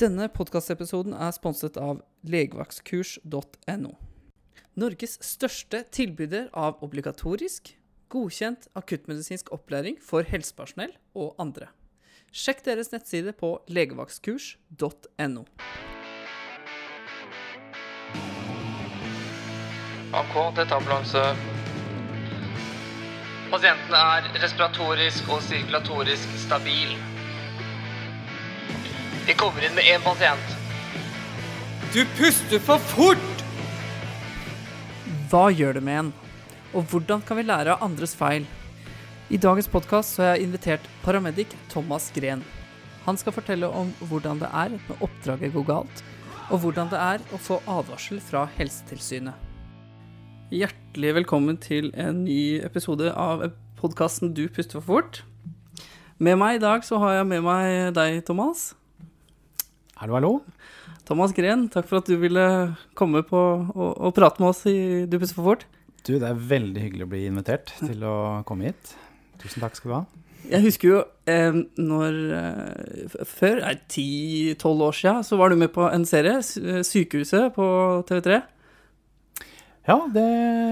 Denne podkastepisoden er sponset av legevaktkurs.no. Norges største tilbyder av obligatorisk, godkjent akuttmedisinsk opplæring for helsepersonell og andre. Sjekk deres nettside på legevaktkurs.no. AK, dette ambulanse. Pasienten er respiratorisk og sirkulatorisk stabil. Vi kommer inn med én pasient. Du puster for fort! Hva gjør det med en? Og hvordan kan vi lære av andres feil? I dagens podkast har jeg invitert paramedic Thomas Gren. Han skal fortelle om hvordan det er når oppdraget går galt, og hvordan det er å få advarsel fra Helsetilsynet. Hjertelig velkommen til en ny episode av podkasten Du puster for fort. Med meg i dag så har jeg med meg deg, Thomas. Hallo, hallo. Thomas Gren, takk for at du ville komme på og, og prate med oss i Du for fort. Du, det er veldig hyggelig å bli invitert til å komme hit. Tusen takk skal du ha. Jeg husker jo eh, når eh, Før, ti-tolv år siden, så var du med på en serie, Sykehuset, på TV3. Ja, det,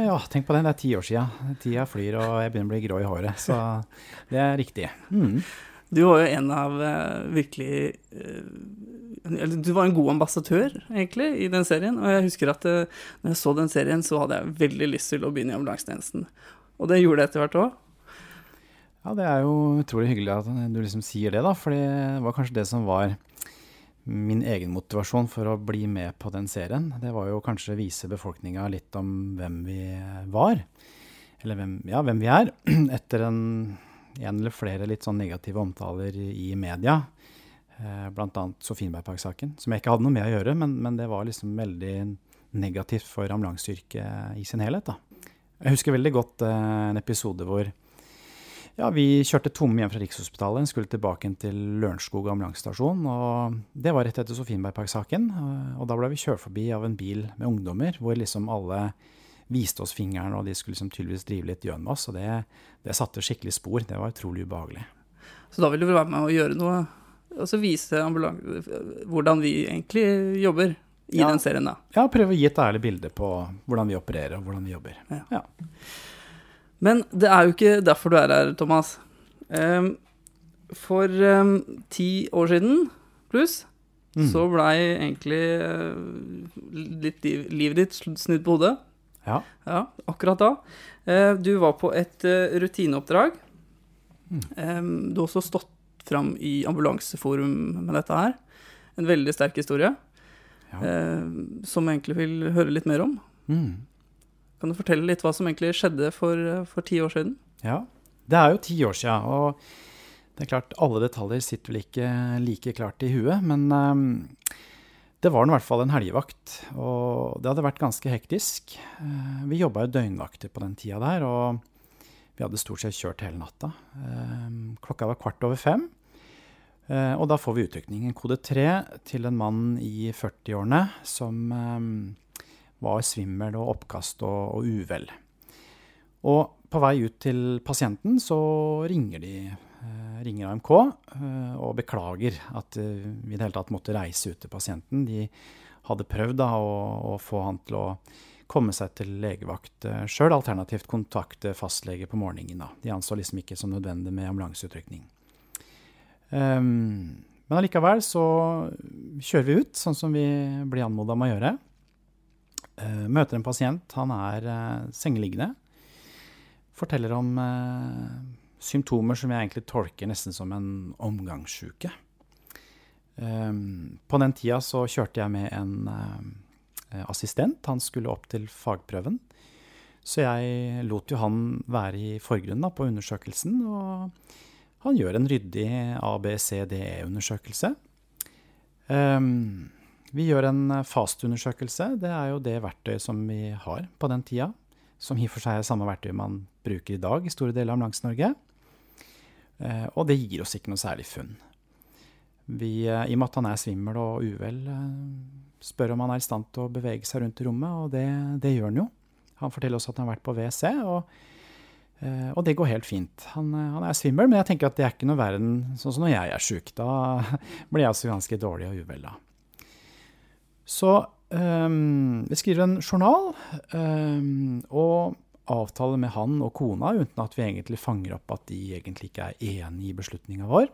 ja, tenk på det. Det er ti år siden. Tida flyr, og jeg begynner å bli grå i håret. Så det er riktig. Mm. Du var jo en av uh, virkelig uh, Du var en god ambassadør, egentlig, i den serien. Og jeg husker at uh, når jeg så den serien, så hadde jeg veldig lyst til å begynne i ambulansetjenesten. Og det gjorde jeg etter hvert òg. Ja, det er jo utrolig hyggelig at du liksom sier det, da. For det var kanskje det som var min egen motivasjon for å bli med på den serien. Det var jo kanskje vise befolkninga litt om hvem vi var. Eller hvem, ja, hvem vi er. Etter en, en eller flere litt sånn negative omtaler i media. Eh, annet Sofienbergpark-saken, som jeg ikke hadde noe med å gjøre. Men, men det var liksom veldig negativt for ambulanseyrket i sin helhet. da. Jeg husker veldig godt eh, en episode hvor ja, vi kjørte tomme hjem fra Rikshospitalet, skulle tilbake til Lørenskog ambulansestasjon. og Det var rett etter Sofienbergpark-saken. Og da ble vi kjørt forbi av en bil med ungdommer, hvor liksom alle viste oss fingeren, og de skulle liksom tydeligvis drive litt gjøn med oss. Og det, det, satte skikkelig spor. Det var utrolig ubehagelig. Så da ville du være med å gjøre noe, og så vise hvordan vi egentlig jobber i ja. den serien, da? Ja, prøve å gi et ærlig bilde på hvordan vi opererer, og hvordan vi jobber. Ja. ja. Men det er jo ikke derfor du er her, Thomas. Um, for um, ti år siden pluss mm. så blei egentlig uh, litt livet ditt snudd på hodet. Ja. ja akkurat da. Uh, du var på et uh, rutineoppdrag. Mm. Um, du har også stått fram i Ambulanseforum med dette her. En veldig sterk historie. Ja. som jeg egentlig vil høre litt mer om. Mm. Kan du fortelle litt hva som egentlig skjedde for, for ti år siden? Ja, det er jo ti år siden, og det er klart alle detaljer sitter vel ikke like klart i huet. Men um, det var i hvert fall en helgevakt, og det hadde vært ganske hektisk. Uh, vi jobba jo døgnvakter på den tida der, og vi hadde stort sett kjørt hele natta. Klokka var kvart over fem. Uh, og da får vi utrykningen Kode 3 til en mann i 40-årene som um, var svimmel og oppkast og, og uvel. Og på vei ut til pasienten så ringer de eh, ringer AMK eh, og beklager at eh, vi i det hele tatt måtte reise ut til pasienten. De hadde prøvd da, å, å, få han til å komme seg til legevakt sjøl, alternativt kontakte fastlege på morgenen. Da. De anså liksom ikke som nødvendig med ambulanseutrykning. Um, men allikevel så kjører vi ut, sånn som vi blir anmoda om å gjøre. Uh, møter en pasient. Han er uh, sengeliggende. Forteller om uh, symptomer som jeg egentlig tolker nesten som en omgangssjuke. Um, på den tida så kjørte jeg med en assistent. Han skulle opp til fagprøven. Så jeg lot jo han være i forgrunnen på undersøkelsen. Og han gjør en ryddig ABCDE-undersøkelse. Um, vi gjør en eh, FAST-undersøkelse. Det er jo det verktøyet som vi har på den tida. Som i og for seg er samme verktøy man bruker i dag i store deler av Ambulanse-Norge. Eh, og det gir oss ikke noe særlig funn. Vi, eh, I og med at han er svimmel og uvel, spør om han er i stand til å bevege seg rundt i rommet, og det, det gjør han jo. Han forteller oss at han har vært på WC, og Eh, og det går helt fint. Han, eh, han er svimmel, men jeg tenker at det er ikke noe verre enn sånn som når jeg er sjuk. Da blir jeg også ganske dårlig og uvel da. Så um, vi skriver en journal um, og avtaler med han og kona, uten at vi egentlig fanger opp at de egentlig ikke er enig i beslutninga vår,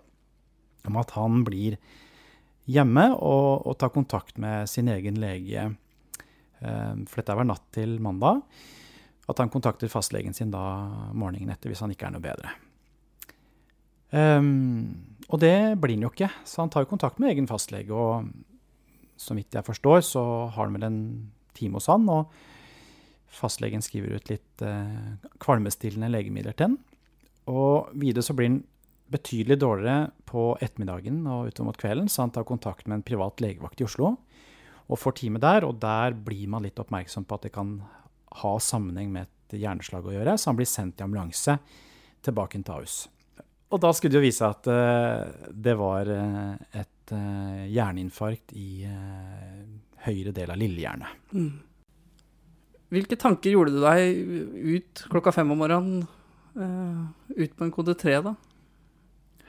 om at han blir hjemme og, og tar kontakt med sin egen lege. Um, for dette var natt til mandag at han kontakter fastlegen sin da morgenen etter hvis han ikke er noe bedre. Um, og det blir han jo ikke, så han tar jo kontakt med egen fastlege. Og så vidt jeg forstår, så har han vel en time hos han, og fastlegen skriver ut litt uh, kvalmestillende legemidler til han. Og videre så blir han betydelig dårligere på ettermiddagen og utover mot kvelden, så han tar kontakt med en privat legevakt i Oslo og får time der. Og der blir man litt oppmerksom på at det kan ha sammenheng med et hjerneslag å gjøre, så han blir sendt i ambulanse tilbake til Ahus. Og da skulle det jo vise at uh, det var uh, et uh, hjerneinfarkt i høyre del av lillehjernet. Mm. Hvilke tanker gjorde du deg ut klokka fem om morgenen, ut på en kode tre, da?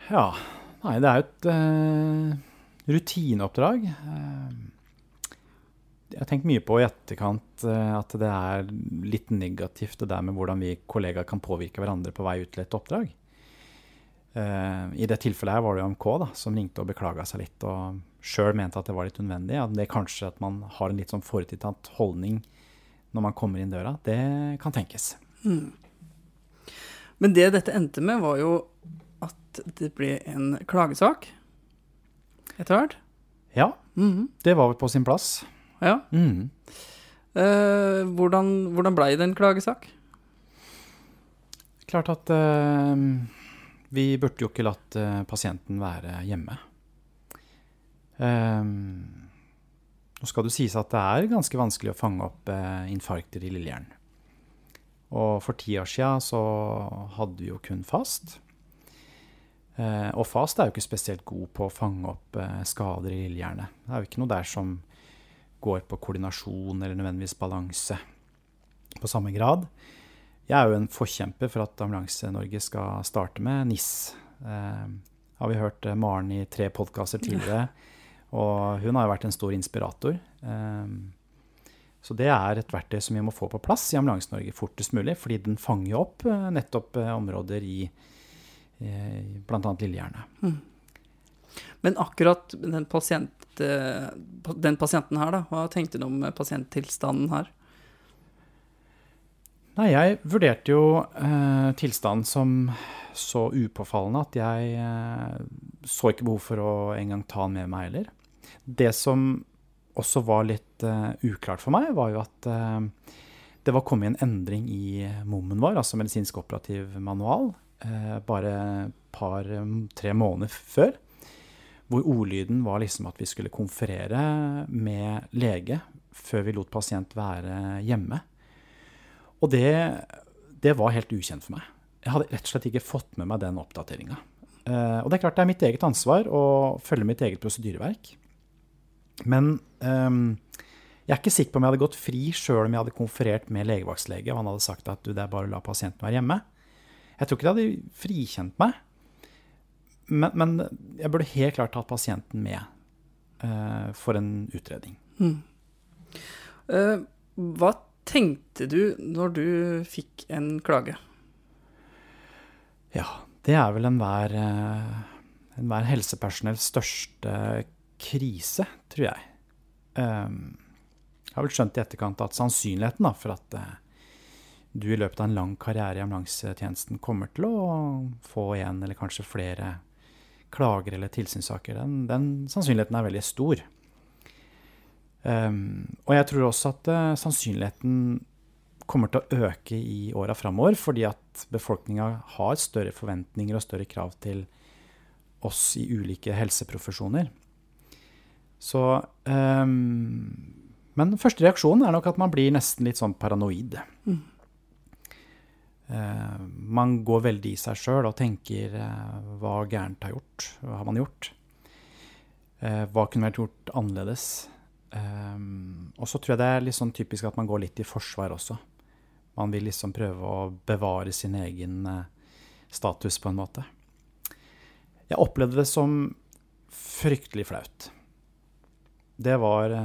Ja, nei, det er jo et rutineoppdrag. Uh, jeg har tenkt mye på i etterkant eh, at det er litt negativt det der med hvordan vi kollegaer kan påvirke hverandre på vei ut til et oppdrag. Uh, I det tilfellet her var det AMK da, som ringte og beklaga seg litt, og sjøl mente at det var litt unødvendig. At det kanskje at man har en litt sånn forutinntatt holdning når man kommer inn døra. Det kan tenkes. Mm. Men det dette endte med, var jo at det ble en klagesak etter hvert. Ja, mm. det var vel på sin plass. Ja. Mm. Eh, hvordan hvordan blei det en klagesak? Klart at eh, vi burde jo ikke latt eh, pasienten være hjemme. Eh, nå skal det sies at det er ganske vanskelig å fange opp eh, infarkter i lillehjernen. Og for ti år sia så hadde vi jo kun fast. Eh, og fast er jo ikke spesielt god på å fange opp skader i lillehjernet. Det er jo ikke noe der som går på koordinasjon eller nødvendigvis balanse på samme grad. Jeg er jo en forkjemper for at Ambulanse-Norge skal starte med NIS. Eh, har vi hørt eh, Maren i tre podkaster tidligere, og hun har jo vært en stor inspirator. Eh, så det er et verktøy som vi må få på plass i Ambulanse-Norge fortest mulig, fordi den fanger opp eh, nettopp områder i eh, bl.a. Lillehjerne. Mm. Men akkurat den, pasient, eh, den, pasienten her, da, hva tenkte du om pasienttilstanden her? Nei, jeg vurderte jo eh, tilstanden som så upåfallende at jeg eh, så ikke behov for å engang ta den med meg heller. Det som også var litt eh, uklart for meg, var jo at eh, det var kommet en endring i MOM-en vår, altså medisinsk operativ manual, eh, bare par-tre måneder før hvor ordlyden var liksom at vi skulle konferere med lege før vi lot pasient være hjemme. Og det, det var helt ukjent for meg. Jeg hadde rett og slett ikke fått med meg den oppdateringa. Uh, og det er klart det er mitt eget ansvar å følge mitt eget prosedyreverk. Men um, jeg er ikke sikker på om jeg hadde gått fri sjøl om jeg hadde konferert med legevaktslege og han hadde sagt at det er bare å la pasienten være hjemme. Jeg tror ikke det hadde frikjent meg. Men, men, jeg burde helt klart tatt pasienten med uh, for en utredning. Mm. Uh, hva tenkte du når du fikk en klage? Ja, det er vel enhver uh, enhver helsepersonells største krise, tror jeg. Um, jeg har vel skjønt i etterkant at sannsynligheten da, for at du i løpet av en lang karriere i ambulansetjenesten kommer til å få en eller kanskje flere klager eller tilsynssaker, den, den sannsynligheten er veldig stor. Um, og jeg tror også at uh, sannsynligheten kommer til å øke i åra framover, fordi at befolkninga har større forventninger og større krav til oss i ulike helseprofesjoner. Så um, Men første reaksjonen er nok at man blir nesten litt sånn paranoid. Mm. Eh, man går veldig i seg sjøl og tenker eh, hva gærent har gjort? Hva har man gjort? Eh, hva kunne vært gjort annerledes? og så tror jeg det er litt sånn typisk at man går litt i forsvar også. Man vil liksom prøve å bevare sin egen status, på en måte. Jeg opplevde det som fryktelig flaut. Det var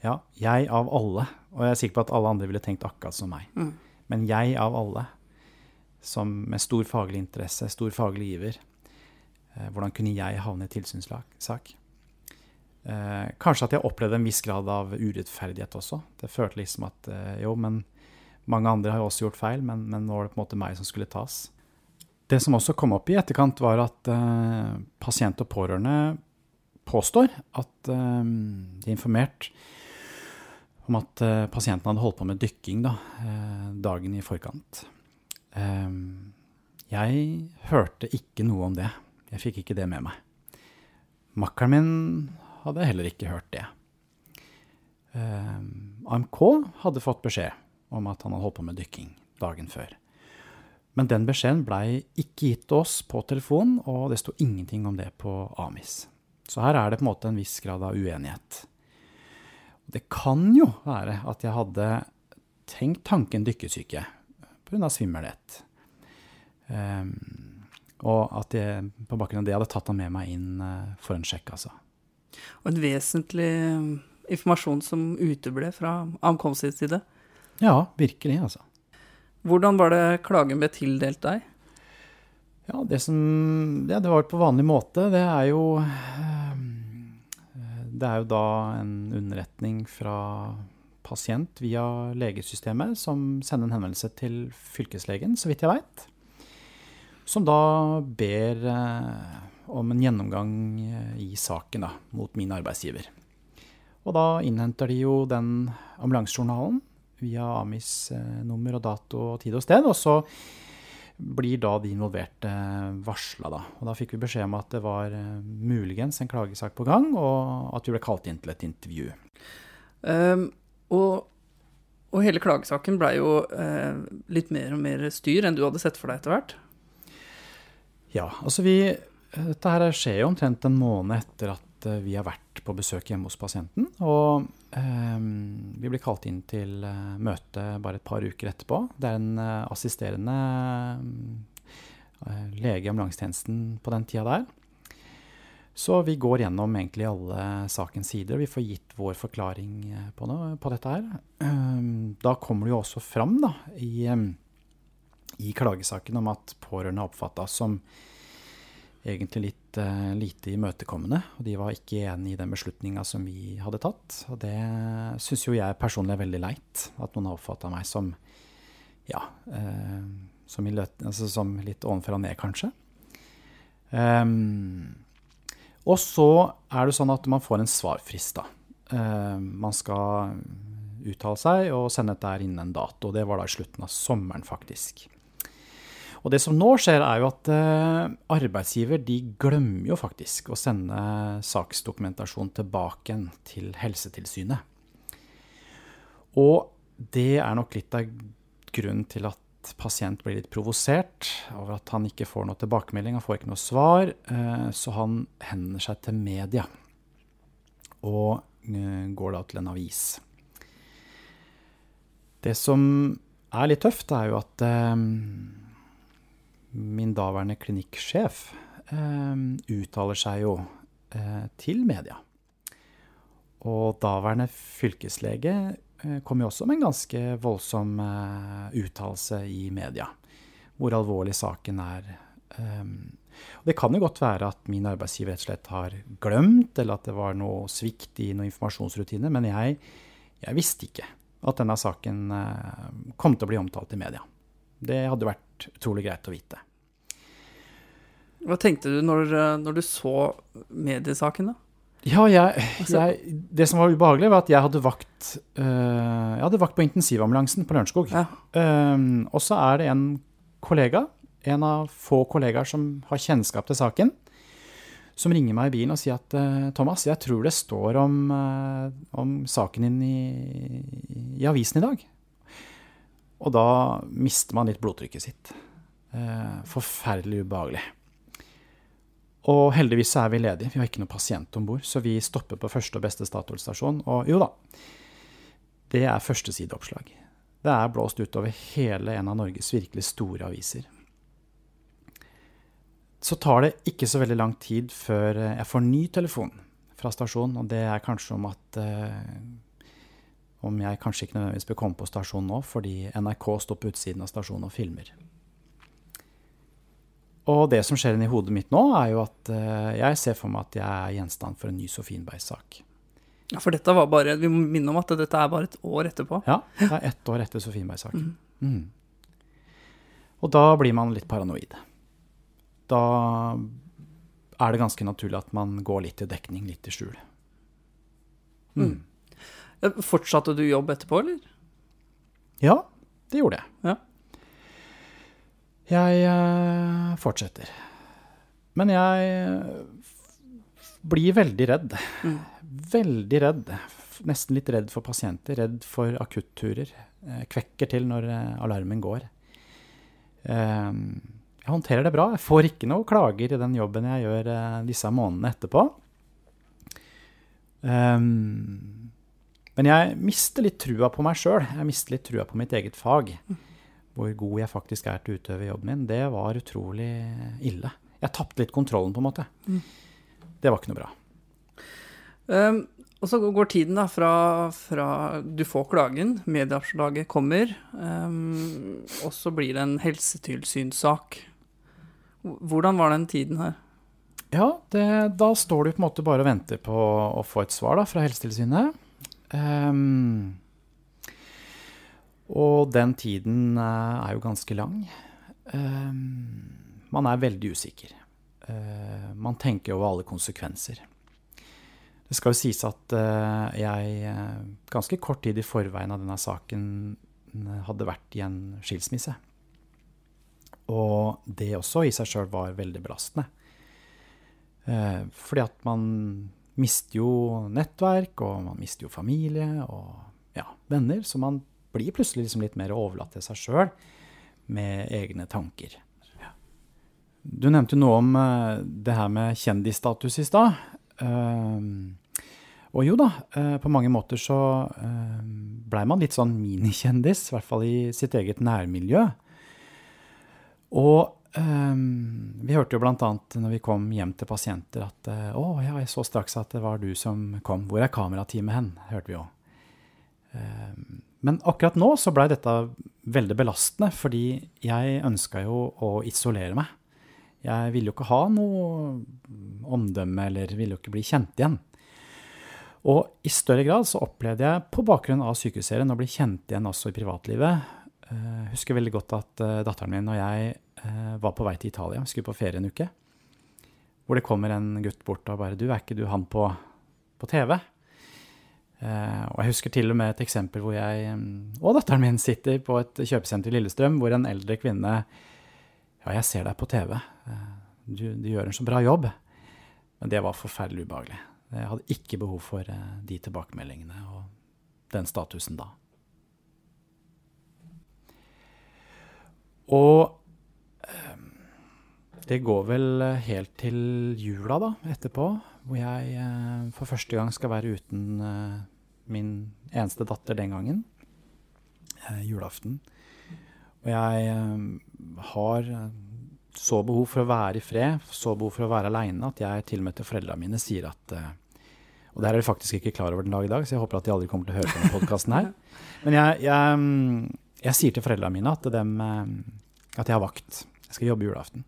ja, jeg av alle. Og jeg er sikker på at alle andre ville tenkt akkurat som meg. Mm. Men jeg av alle, som med stor faglig interesse, stor faglig iver, eh, hvordan kunne jeg havne i tilsynssak? Eh, kanskje at jeg opplevde en viss grad av urettferdighet også. Det følte liksom at eh, jo, men mange andre har jo også gjort feil, men, men, nå var det på en måte meg som skulle tas. Det som også kom opp i etterkant, var at eh, pasient og pårørende påstår at eh, de er informert om at uh, pasienten hadde holdt på med dykking da, uh, dagen i forkant. Um, jeg hørte ikke noe om det. Jeg fikk ikke det med meg. Makkeren min hadde heller ikke hørt det. Um, AMK hadde fått beskjed om at han hadde holdt på med dykking dagen før. Men den beskjeden blei ikke gitt oss på telefon, og det sto ingenting om det på AMIS. Så her er det på en måte en viss grad av uenighet. Det kan jo være at jeg hadde tenkt tanken dykkesyke pga. svimmelhet. Um, og at jeg på bakgrunn av det hadde tatt han med meg inn uh, for en sjekk, altså. Og en vesentlig eh, informasjon som uteble fra ankomstens side? Ja, virkelig, altså. Hvordan var det klagen ble tildelt deg? Ja, det som Ja, det var på vanlig måte. Det er jo um, det er jo da en underretning fra pasient via legesystemet som sender en henvendelse til fylkeslegen, så vidt jeg veit. Som da ber eh, om en gjennomgang eh, i saken da, mot min arbeidsgiver. Og da innhenter de jo den ambulansejournalen via AMIs eh, nummer og dato og tid og sted. Og så blir da de involverte varsla. Da. Og da fikk vi beskjed om at det var uh, muligens en klagesak på gang, og at vi ble kalt inn til et intervju. Um, og, og, hele klagesaken blei jo uh, litt mer og mer styr enn du hadde sett for deg etter hvert? Ja, altså vi Dette her skjer jo omtrent en måned etter at vi har vært på besøk hjemme hos pasienten. Og vi blir kalt inn til uh, møte bare et par uker etterpå. Det er en uh, assisterende uh, lege i ambulansetjenesten på den tida der. Så vi går gjennom egentlig alle sakens sider, og vi får gitt vår forklaring på, noe, på dette her. Um, da kommer det jo også fram da, i, um, i klagesaken om at pårørende er oppfatta som egentlig litt uh, lite imøtekommende. Og de var ikke enig i den beslutninga som vi hadde tatt. Og det syns jo jeg personlig er veldig leit. At noen har oppfatta meg som ja, uh, som, løt, altså som, litt ovenfra og ned, kanskje. Um, og så er det sånn at man får en svarfrist, da. Uh, man skal uttale seg og sende dette innen en dato. Det var da i slutten av sommeren, faktisk. Og det som nå skjer, er jo at eh, arbeidsgiver de glemmer jo faktisk å sende saksdokumentasjon tilbake til Helsetilsynet. Og det er nok litt av grunnen til at pasient blir litt provosert over at han ikke får noe tilbakemelding, han får ikke noe svar, eh, så han hender seg til media. Og eh, går da til en avis. Det som er litt tøft, er jo at min daværende klinikksjef eh, uttaler seg jo eh, til media. Og daværende fylkeslege eh, kom jo også med en ganske voldsom uttalelse i media. Hvor alvorlig saken er. Det kan jo godt være at min arbeidsgiver rett og slett har glemt, eller at det var noe svikt i noen informasjonsrutiner, men jeg, jeg visste ikke at denne saken kom til å bli omtalt i media. Det hadde vært utrolig greit å vite. Hva tenkte du når, eh, når du så mediesaken, da? Ja, jeg, jeg, Det som var ubehagelig, var at jeg hadde vakt uh, Jeg hadde vakt på intensivambulansen på Lørenskog. Ja. Um, og så er det en kollega, en av få kollegaer som har kjennskap til saken, som ringer meg i bilen og sier at uh, Thomas, jeg tror det står om, uh, om saken din i, i, avisen i dag. Og da mister man litt blodtrykket sitt. forferdelig ubehagelig. Og heldigvis er vi ledige, vi har ikke noen pasient om bord, så vi stopper på første og beste Statoil-stasjon. Og jo da, det er førstesideoppslag. Det er blåst utover hele en av Norges virkelig store aviser. Så tar det ikke så veldig lang tid før jeg får ny telefon fra stasjonen, og det er kanskje om at eh, Om jeg kanskje ikke nødvendigvis bør komme på stasjonen nå, fordi NRK står på utsiden av stasjonen og filmer. Og det som skjer inni hodet mitt nå, er jo at eh, jeg ser for meg at jeg er gjenstand for en ny Sofienberg-sak. Ja, For dette var bare, vi må minne om at dette er bare et år etterpå. Ja, det er ett år etter Sofienberg-saken. Mm. Mm. Og da blir man litt paranoid. Da er det ganske naturlig at man går litt i dekning, litt i skjul. Mm. Fortsatte du jobb etterpå, eller? Ja, det gjorde jeg. Ja. Jeg uh, fortsetter. Men jeg blir veldig redd. Mm. Veldig redd. Nesten litt redd for pasienter. Redd for akutturer. Kvekker til når eh, alarmen går. Jeg håndterer det bra. Jeg får ikke noe klager i den jobben jeg gjør disse månedene etterpå. Um, men jeg mister litt trua på meg sjøl. Jeg mister litt trua på mitt eget fag. Hvor god jeg faktisk er til å utøve jobben min. Det var utrolig ille. Jeg tapte litt kontrollen, på en måte. Mm. Det var ikke noe bra. Um, og så går tiden da fra, fra du får klagen, medieoppslaget kommer, um, og så blir det en helsetilsynssak. Hvordan var den tiden her? Ja, det, da står du på en måte bare og venter på å få et svar da, fra Helsetilsynet. Um, og den tiden uh, er jo ganske lang. Um, man er veldig usikker. Uh, man tenker over alle konsekvenser. Det skal jo sies at uh, jeg ganske kort tid i forveien av denne saken hadde vært i en skilsmisse. Og det også i seg sjøl var veldig belastende. Eh, fordi at man mister jo nettverk, og man mister jo familie og ja, venner. Så man blir plutselig liksom litt mer overlatt til seg sjøl med egne tanker. Du nevnte noe om uh, det her med kjendisstatus i stad. Uh, og jo da, uh, på mange måter så uh, blei man litt sånn minikjendis, i hvert fall i sitt eget nærmiljø. Og um, vi hørte jo bl.a. når vi kom hjem til pasienter at uh, 'Å, ja, jeg så straks at det var du som kom. Hvor er kamerateamet hen?' hørte vi jo. Um, men akkurat nå så blei dette veldig belastende, fordi jeg ønska jo å isolere meg. Jeg ville jo ikke ha noe omdømme, eller ville jo ikke bli kjent igjen. Og i større grad så opplevde jeg på bakgrunn av sykehusserien å bli kjent igjen også i privatlivet. Uh, husker veldig godt at uh, datteren min og jeg uh, var på vei til Italia. Vi skulle på ferie en uke. Hvor det kommer en gutt bort og bare 'Du, er ikke du han på, på TV?' og jeg husker til og med et eksempel hvor jeg um, og datteren min sitter på et kjøpesenter i Lillestrøm, hvor en eldre kvinne 'Ja, jeg ser deg på TV. Du, du gjør en så bra jobb.' Men det var forferdelig ubehagelig. Jeg hadde ikke behov for de tilbakemeldingene og den statusen da. Og ehm, det går vel helt til jula da, etterpå, hvor jeg eh, for første gang skal være uten eh, min eneste datter den gangen. Eh, julaften. Og jeg har så behov for å være i fred, så behov for å være aleine, at jeg til og med til foreldrene mine sier at Og det her er de faktisk ikke klar over den dag i dag, så jeg håper at de aldri kommer til å høre på denne podkasten her. Men jeg, jeg, ehm, jeg, sier til foreldrene mine at dem at jeg har vakt. Jeg skal jobbe julaften.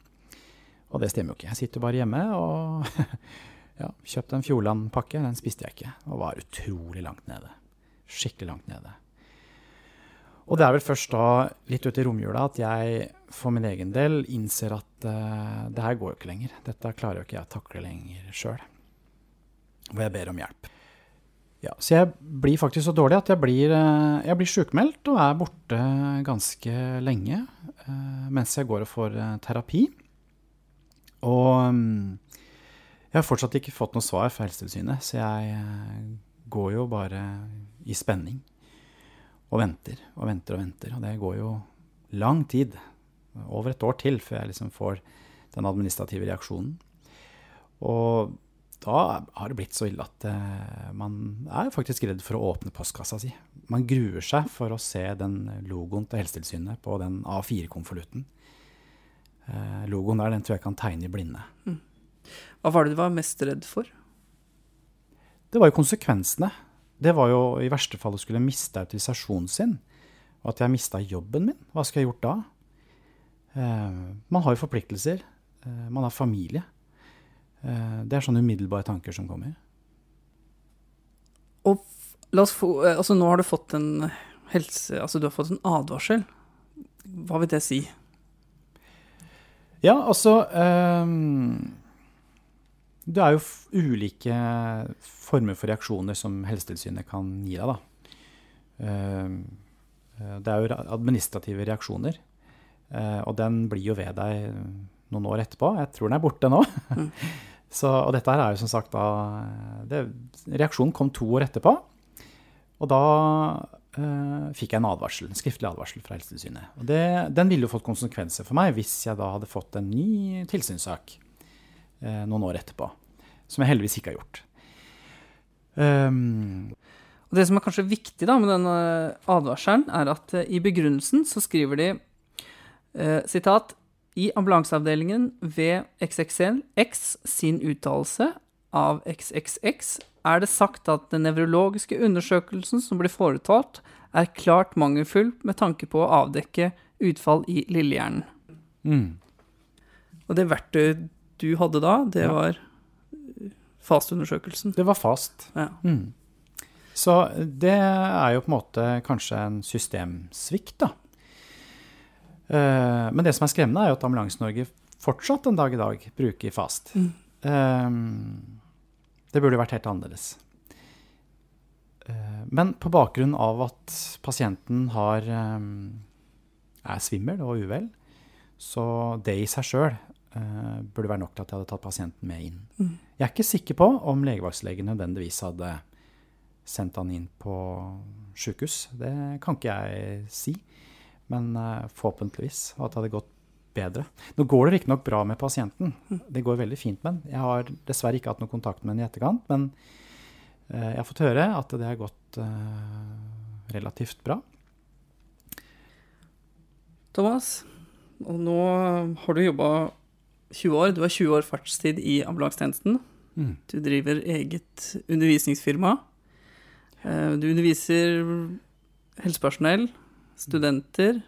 Og det stemmer jo ikke. Jeg sitter bare hjemme og ja, kjøpte en Fjordland-pakke. Den spiste jeg ikke, og var utrolig langt nede. Skikkelig langt nede. Og det er vel først da, litt ute i romjula, at jeg for min egen del innser at uh, det her går jo ikke lenger. Dette klarer jo ikke jeg å takle lenger sjøl. Og jeg ber om hjelp. Ja, så jeg blir faktisk så dårlig at jeg blir, uh, jeg blir sjukmeldt og er borte ganske lenge. Eh, mens jeg går og får eh, terapi. Og mm, jeg har fortsatt ikke fått noe svar fra Helsetilsynet, så jeg eh, går jo bare i spenning. Og venter og venter og venter. Og det går jo lang tid, over et år til, før jeg liksom får den administrative reaksjonen. Og da har det blitt så ille at eh, man er faktisk redd for å åpne postkassa si. Man gruer seg for å se den logoen til Helsetilsynet på den A4-konvolutten. Eh, logoen der den tror jeg kan tegne i blinde. Mm. Hva var det du var mest redd for? Det var jo konsekvensene. Det var jo i verste fall å skulle miste autorisasjonen sin. Og at jeg mista jobben min. Hva skulle jeg gjort da? Eh, man har jo forpliktelser. Man har familie. Eh, det er sånne umiddelbare tanker som kommer. Og få eh, Altså, nå har du fått en helse... Altså, du har fått en advarsel. Hva vil det si? Ja, altså um, Det er jo ulike former for reaksjoner som Helsetilsynet kan gi deg, da. Um, det er jo administrative reaksjoner. Uh, og den blir jo ved deg noen år etterpå. Jeg tror den er borte nå. Mm. Så, og dette her er jo som sagt da det, Reaksjonen kom to år etterpå. Og da eh, fikk jeg en advarsel, en skriftlig advarsel fra Helsetilsynet. Og det, den ville jo fått konsekvenser for meg hvis jeg da hadde fått en ny tilsynssak eh, noen år etterpå. Som jeg heldigvis ikke har gjort. Um, og Det som er kanskje viktig da med denne advarselen, er at uh, i begrunnelsen så skriver de sitat i ambulanseavdelingen ved XXX sin uttalelse av XXX er det sagt at den nevrologiske undersøkelsen som blir foretatt, er klart mangelfull med tanke på å avdekke utfall i lillehjernen. Mm. Og det verktøyet du hadde da, det ja. var FAST-undersøkelsen? Det var FAST. Ja. Mm. Så det er jo på en måte kanskje en systemsvikt, da. Uh, men det som er skremmende, er jo at Ambulanse-Norge fortsatt en dag i dag bruker FAST. Mm. Uh, det burde vært helt annerledes. Uh, men på bakgrunn av at pasienten har, er svimmel og uvel, så det i seg sjøl burde være nok til at jeg hadde tatt pasienten med inn. Mm. Jeg er ikke sikker på om legevaktslegen nødvendigvis hadde sendt han inn på sjukehus. Det kan ikke jeg si men uh, forhåpentligvis. at det hadde gått bedre. Nå går det riktignok bra med pasienten. Det går veldig fint med den. Jeg har dessverre ikke hatt noe kontakt med den i etterkant, men uh, jeg har fått høre at det har gått uh, relativt bra. Thomas, og nå har du jobba 20 år. Du har 20 år fartstid i ambulansetjenesten. Mm. Du driver eget undervisningsfirma. Du underviser helsepersonell studenter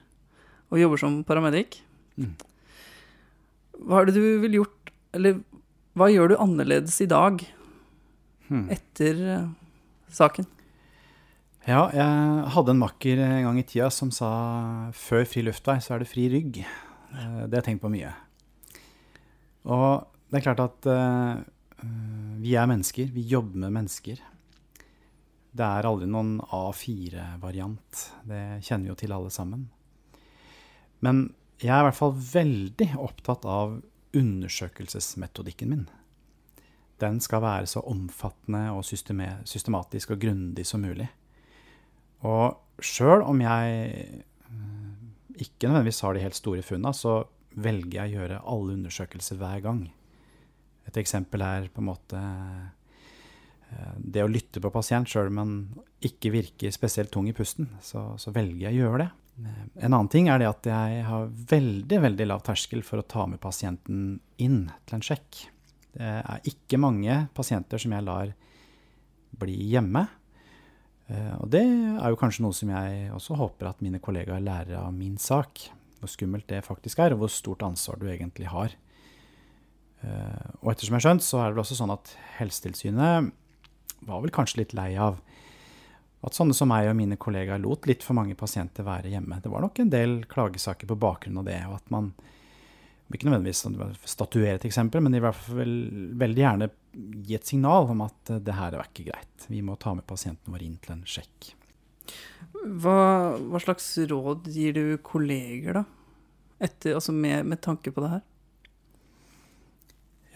og jobber som paramedic. Mm. Hva er det du ville gjort Eller hva gjør du annerledes i dag hmm. etter uh, saken? Ja, jeg hadde en makker en gang i tida som sa før fri luftvei, så er det fri rygg. Uh, det har jeg tenkt på mye. Og det er klart at uh, vi er mennesker. Vi jobber med mennesker. Det er aldri noen A4-variant. Det kjenner vi jo til alle sammen. Men jeg er i hvert fall veldig opptatt av undersøkelsesmetodikken min. Den skal være så omfattende og systematisk og grundig som mulig. Og sjøl om jeg eh, ikke nødvendigvis har de helt store funna, så velger jeg å gjøre alle undersøkelser hver gang. Et eksempel er på en måte det å lytte på pasient sjøl om man ikke virker spesielt tung i pusten, så, så, velger jeg å gjøre det. Eh, en annen ting er det at jeg har veldig veldig lav terskel for å ta med pasienten inn til en sjekk. Det er ikke mange pasienter som jeg lar bli hjemme. Eh, og det er jo kanskje noe som jeg også håper at mine kollegaer lærer av min sak. Hvor skummelt det faktisk er, og hvor stort ansvar du egentlig har. Og ettersom jeg har skjønt, så er det vel også sånn at Helsetilsynet var vel kanskje litt lei av at sånne som meg og mine kollegaer lot litt for mange pasienter være hjemme. Det var nok en del klagesaker på bakgrunn av det, og at man ikke nødvendigvis statuere et eksempel, men i hvert fall veldig gjerne gi et signal om at eh, det her er ikke greit. Vi må ta med pasienten vår inn til en sjekk. Hva, hva slags råd gir du kolleger, da? Etter, altså med, med tanke på det her?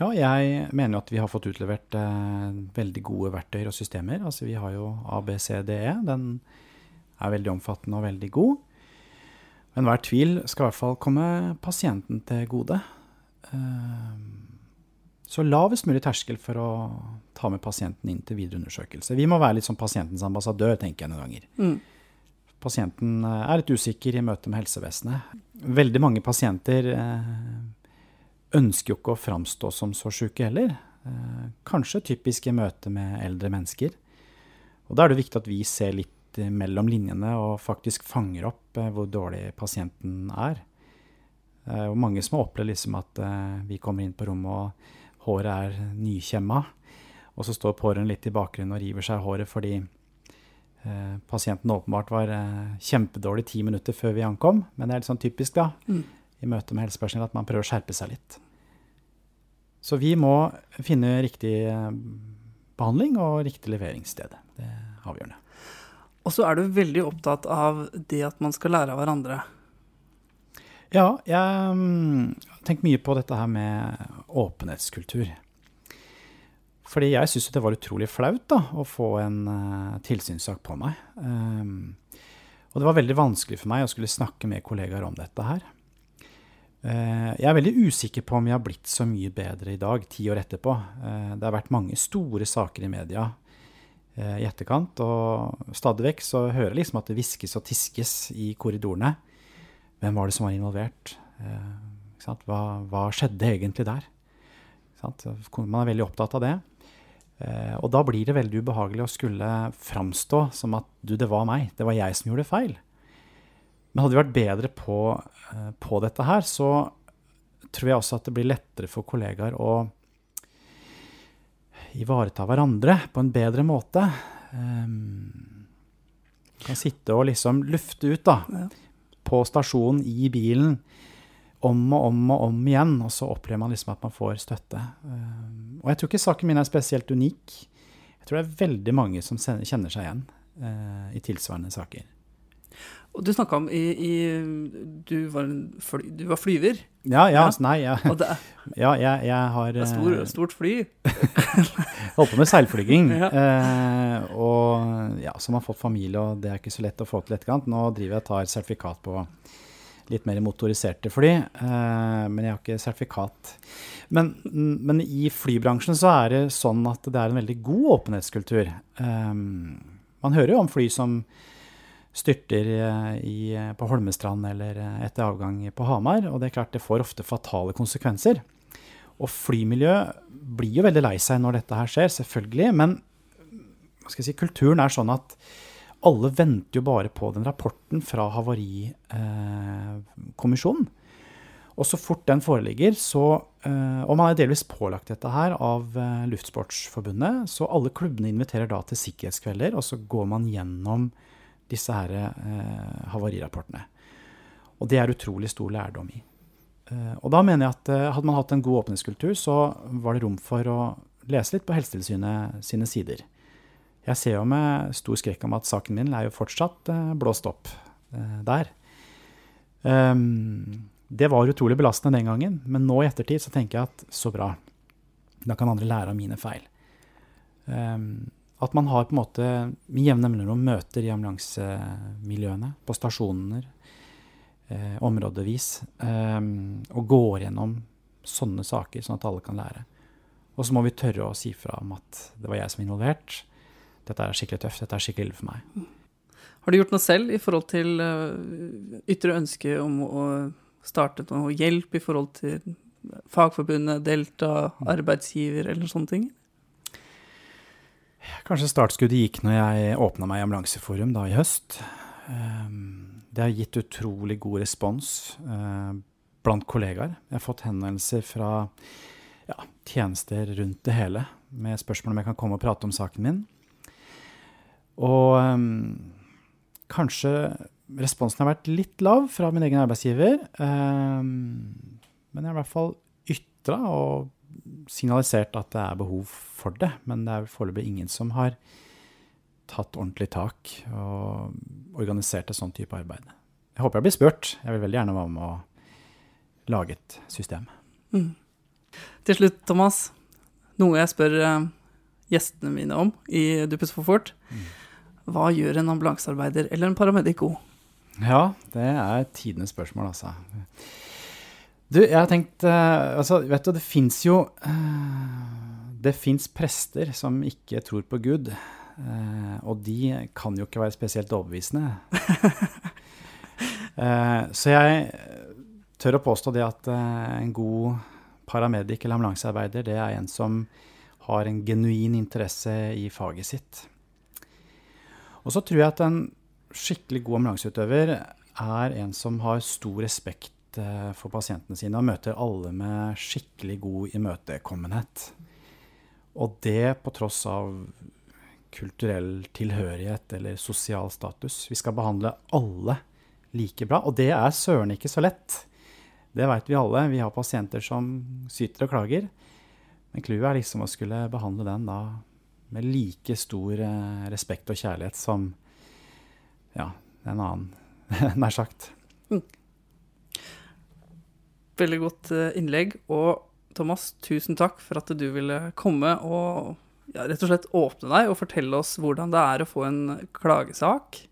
Ja, jeg mener jo at vi har fått utlevert eh, veldig gode verktøy og systemer. Altså vi har jo ABCDE. Den er veldig omfattende og veldig god. Men hver tvil skal i hvert fall komme pasienten til gode. Eh, så lavest mulig terskel for å ta med pasienten inn til videre undersøkelse. Vi må være litt som pasientens ambassadør, tenker jeg noen ganger. Mm. Pasienten eh, er litt usikker i møte med helsevesenet. Veldig mange pasienter eh, ønsker jo ikke å framstå som så sjuke heller. Eh, kanskje typisk i møte med eldre mennesker. Og da er det viktig at vi ser litt mellom linjene og faktisk fanger opp hvor dårlig pasienten er. Og mange som har opplevd liksom at vi kommer inn på rommet og håret er nykjemma. Og så står pårørende litt i bakgrunnen og river seg håret fordi eh, pasienten åpenbart var eh, kjempedårlig ti minutter før vi ankom. Men det er litt sånn typisk da, mm. I møte med helsepersonell at man prøver å skjerpe seg litt. Så vi må finne riktig eh, behandling og riktig leveringssted. Det er avgjørende. Og så er du veldig opptatt av det at man skal lære av hverandre. Ja, jeg har mm, tenkt mye på dette her med åpenhetskultur. Fordi jeg syns det var utrolig flaut da, å få en uh, tilsynssak på meg. Um, og det var veldig vanskelig for meg å skulle snakke med kollegaer om dette her. Uh, jeg er veldig usikker på om vi har blitt så mye bedre i dag, ti år etterpå. Uh, det har vært mange store saker i media i etterkant, og stadig vekk så hører jeg liksom at det hviskes og tiskes i korridorene. Hvem var det som var involvert? Eh, hva, hva, skjedde egentlig der? Man er veldig opptatt av det. Eh, og da blir det veldig ubehagelig å skulle framstå som at du, det var meg. Det var jeg som gjorde feil. Men hadde vi vært bedre på, eh, på dette her, så tror jeg også at det blir lettere for kollegaer å ivareta hverandre på en bedre måte. Um, kan sitte og liksom lufte ut, da. Ja på stasjonen, i bilen, om og om og om igjen. Og så opplever man liksom at man får støtte. Um, og jeg tror ikke saken min er spesielt unik. Jeg tror det er veldig mange som kjenner seg igjen uh, i tilsvarende saker. Og du snakka om i, i, du, var fly, du, var flyver? Ja, ja, ja. nei, ja. Det, ja jeg, jeg, har det er stor, eh, Stort fly? holdt på med seilflyging. ja. eh, og ja, som har fått familie, og det er ikke så lett å få til etterkant. Nå driver jeg og tar sertifikat på litt mer motoriserte fly, eh, men jeg har ikke sertifikat. Men, men, i flybransjen så er det sånn at det er en veldig god åpenhetskultur. Eh, man hører jo om fly som styrter i, på Holmestrand eller etter avgang på Hamar. Og det er klart det får ofte fatale konsekvenser. Og flymiljø blir jo veldig lei seg når dette her skjer, selvfølgelig. Men si, kulturen er sånn at alle venter jo bare på den rapporten fra Havarikommisjonen. Eh, og så fort den foreligger, så eh, Og man er delvis pålagt dette her av eh, Luftsportsforbundet. Så alle klubbene inviterer da til sikkerhetskvelder, og så går man gjennom disse her eh, havarirapportene. Og det er utrolig stor lærdom i. Eh, og da mener jeg at eh, hadde man hatt en god åpningskultur, så var det rom for å lese litt på Helsetilsynet sine sider. Jeg ser jo med stor skrekk om at saken min er jo fortsatt eh, blåst opp eh, der. Um, det var utrolig belastende den gangen, men nå i ettertid så tenker jeg at så bra. Da kan andre lære av mine feil. Um, at man har på en måte med jevne mellomrom møter i ambulansemiljøene, på stasjoner, eh, områdevis, eh, og går gjennom sånne saker, sånn at alle kan lære. Og så må vi tørre å si fra om at det var jeg som var involvert. Dette er skikkelig tøft, dette er skikkelig ille for meg. Har du gjort noe selv i forhold til uh, ytre ønske om å starte noe hjelp i forhold til Fagforbundet, Delta, arbeidsgiver eller sånne ting? Kanskje startskuddet gikk når jeg åpna meg i Ambulanseforum da i høst. Ehm, det har gitt utrolig god respons eh, blant kollegaer. Jeg har fått henvendelser fra ja, tjenester rundt det hele med spørsmål om jeg kan komme og prate om saken min. Og um, kanskje responsen har vært litt lav fra min egen arbeidsgiver. Um, men jeg har i hvert fall ytra og signalisert at det er behov for det, men det er foreløpig ingen som har tatt ordentlig tak og organisert et sånt type arbeid. Jeg håper jeg blir spurt. Jeg vil veldig gjerne være med å lage et system. Mm. Til slutt, Thomas. Noe jeg spør uh, gjestene mine om i Duppes for fort. Mm. Hva gjør en ambulansearbeider eller en paramedic god? Ja, det er tidenes spørsmål, altså. Du, jeg har tenkt uh, Altså, vet du, det fins jo uh, Det fins prester som ikke tror på Gud. Uh, og de kan jo ikke være spesielt overbevisende. så jeg tør å påstå det at en god paramedic eller ambulansearbeider, det er en som har en genuin interesse i faget sitt. Og så tror jeg at en skikkelig god ambulanseutøver er en som har stor respekt Eh, for pasientene sine og møter alle med skikkelig god imøtekommenhet. Og det på tross av kulturell tilhørighet eller sosial status. Vi skal behandle alle like bra, og det er søren ikke så lett. Det veit vi alle. Vi har pasienter som syter og klager. Men clouet er liksom å skulle behandle den da med like stor eh, respekt og kjærlighet som ja, en annen, nær sagt. Mm. Veldig godt eh, innlegg. Og Thomas, tusen takk for at du ville komme og ja, rett og slett åpne deg og fortelle oss hvordan det er å få en klagesak.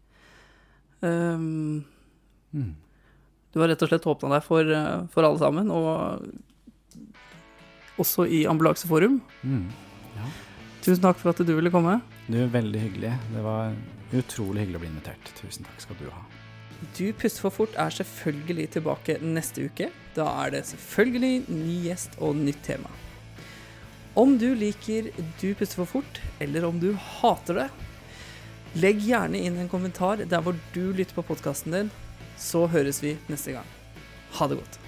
Um, mm. Du har rett og slett åpna deg for, eh, for, alle sammen, og også i Ambulanseforum. Mm. Ja. Tusen takk for at du ville komme. Du, er Veldig hyggelig. Det var utrolig hyggelig å bli invitert. Tusen takk skal du ha. Du puster for fort er selvfølgelig tilbake neste uke. Da er det selvfølgelig ny gjest og nytt tema. Om du liker Du puster for fort, eller om du hater det, legg gjerne inn en kommentar der hvor du lytter på podkasten din. Så høres vi neste gang. Ha det godt.